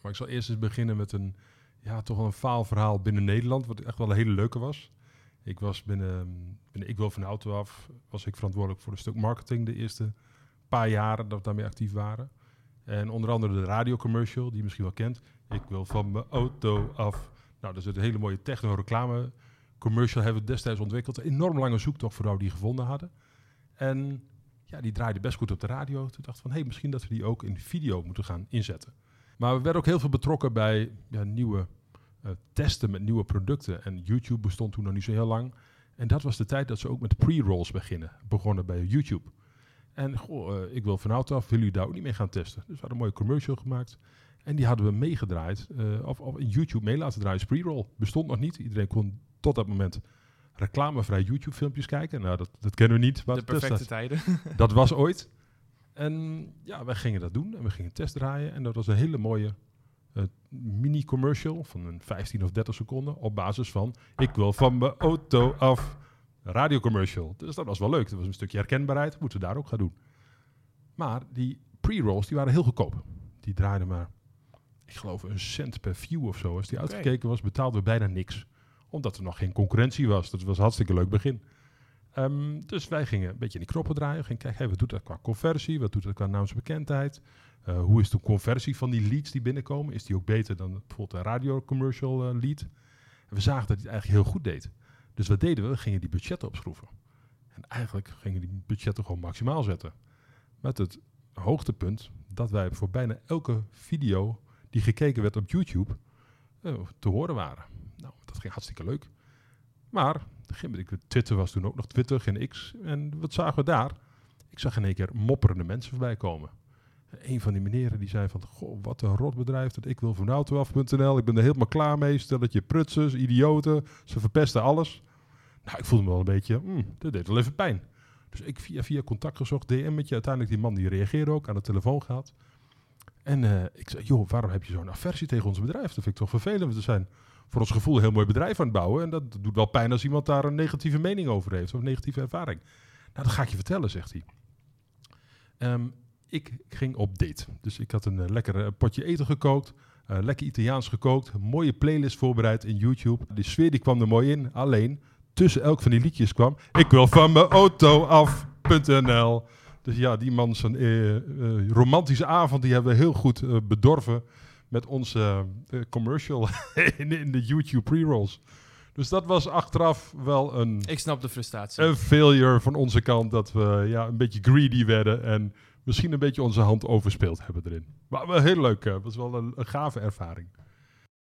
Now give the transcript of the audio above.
Maar ik zal eerst eens beginnen met een, ja, toch wel een faalverhaal binnen Nederland, wat echt wel een hele leuke was. Ik was binnen, binnen Ik Wil Van de Auto Af, was ik verantwoordelijk voor een stuk marketing de eerste paar jaren dat we daarmee actief waren. En onder andere de radiocommercial, die je misschien wel kent. Ik wil van mijn auto af. Nou, dat is een hele mooie techno-reclame commercial hebben we destijds ontwikkeld. Een enorm lange zoektocht voordat we die gevonden hadden. En ja, die draaide best goed op de radio. Toen dacht ik van, hé, hey, misschien dat we die ook in video moeten gaan inzetten. Maar we werden ook heel veel betrokken bij ja, nieuwe uh, testen met nieuwe producten. En YouTube bestond toen nog niet zo heel lang. En dat was de tijd dat ze ook met pre-rolls beginnen, begonnen bij YouTube. En goh, uh, ik wil van auto af, willen jullie daar ook niet mee gaan testen? Dus we hadden een mooie commercial gemaakt. En die hadden we meegedraaid, uh, of, of, in YouTube mee laten draaien. Pre-roll bestond nog niet. Iedereen kon tot dat moment reclamevrij YouTube-filmpjes kijken. Nou, dat, dat kennen we niet. de perfecte tijden. dat was ooit. En ja, wij gingen dat doen en we gingen test draaien. En dat was een hele mooie uh, mini-commercial van een 15 of 30 seconden op basis van ik wil van mijn auto af radiocommercial. Dus dat was wel leuk. Dat was een stukje herkenbaarheid. Moeten we daar ook gaan doen. Maar die pre-rolls die waren heel goedkoop. Die draaiden maar, ik geloof, een cent per view of zo. Als die okay. uitgekeken was, betaalden we bijna niks. Omdat er nog geen concurrentie was. Dat was een hartstikke leuk begin. Um, dus wij gingen een beetje in die knoppen draaien. Gingen kijken, hey, wat doet dat qua conversie? Wat doet dat qua naamsbekendheid? Uh, hoe is de conversie van die leads die binnenkomen? Is die ook beter dan bijvoorbeeld een radiocommercial uh, lead? We zagen dat hij het eigenlijk heel goed deed. Dus wat deden we? We gingen die budgetten opschroeven. En eigenlijk gingen die budgetten gewoon maximaal zetten. Met het hoogtepunt dat wij voor bijna elke video die gekeken werd op YouTube uh, te horen waren. Nou, dat ging hartstikke leuk. Maar Twitter was toen ook nog Twitter, geen X. En wat zagen we daar? Ik zag in één keer mopperende mensen voorbij komen. En een van die meneren die zei van, goh, wat een rotbedrijf dat ik wil van autoaf.nl. Ik ben er helemaal klaar mee. Stel dat je prutsers, idioten, ze verpesten alles. Nou, ik voelde me wel een beetje, mm, dat deed wel even pijn. Dus ik via, via contact gezocht, DM met je. Uiteindelijk die man die reageerde ook, aan de telefoon gehad. En uh, ik zei, joh, waarom heb je zo'n aversie tegen ons bedrijf? Dat vind ik toch vervelend. We zijn voor ons gevoel een heel mooi bedrijf aan het bouwen. En dat doet wel pijn als iemand daar een negatieve mening over heeft. Of een negatieve ervaring. Nou, dat ga ik je vertellen, zegt hij. Um, ik ging op date. Dus ik had een uh, lekker potje eten gekookt. Uh, lekker Italiaans gekookt. Mooie playlist voorbereid in YouTube. De sfeer die kwam er mooi in. Alleen, tussen elk van die liedjes kwam... Ik wil van mijn auto af.nl. Dus ja, die man zijn uh, romantische avond... die hebben we heel goed bedorven... met onze commercial in, in, de YouTube pre-rolls. Dus dat was achteraf wel een... Ik snap de frustratie. Een failure van onze kant... dat we ja, een beetje greedy werden... en misschien een beetje onze hand overspeeld hebben erin. Maar wel heel leuk. Het was wel een, een gave ervaring.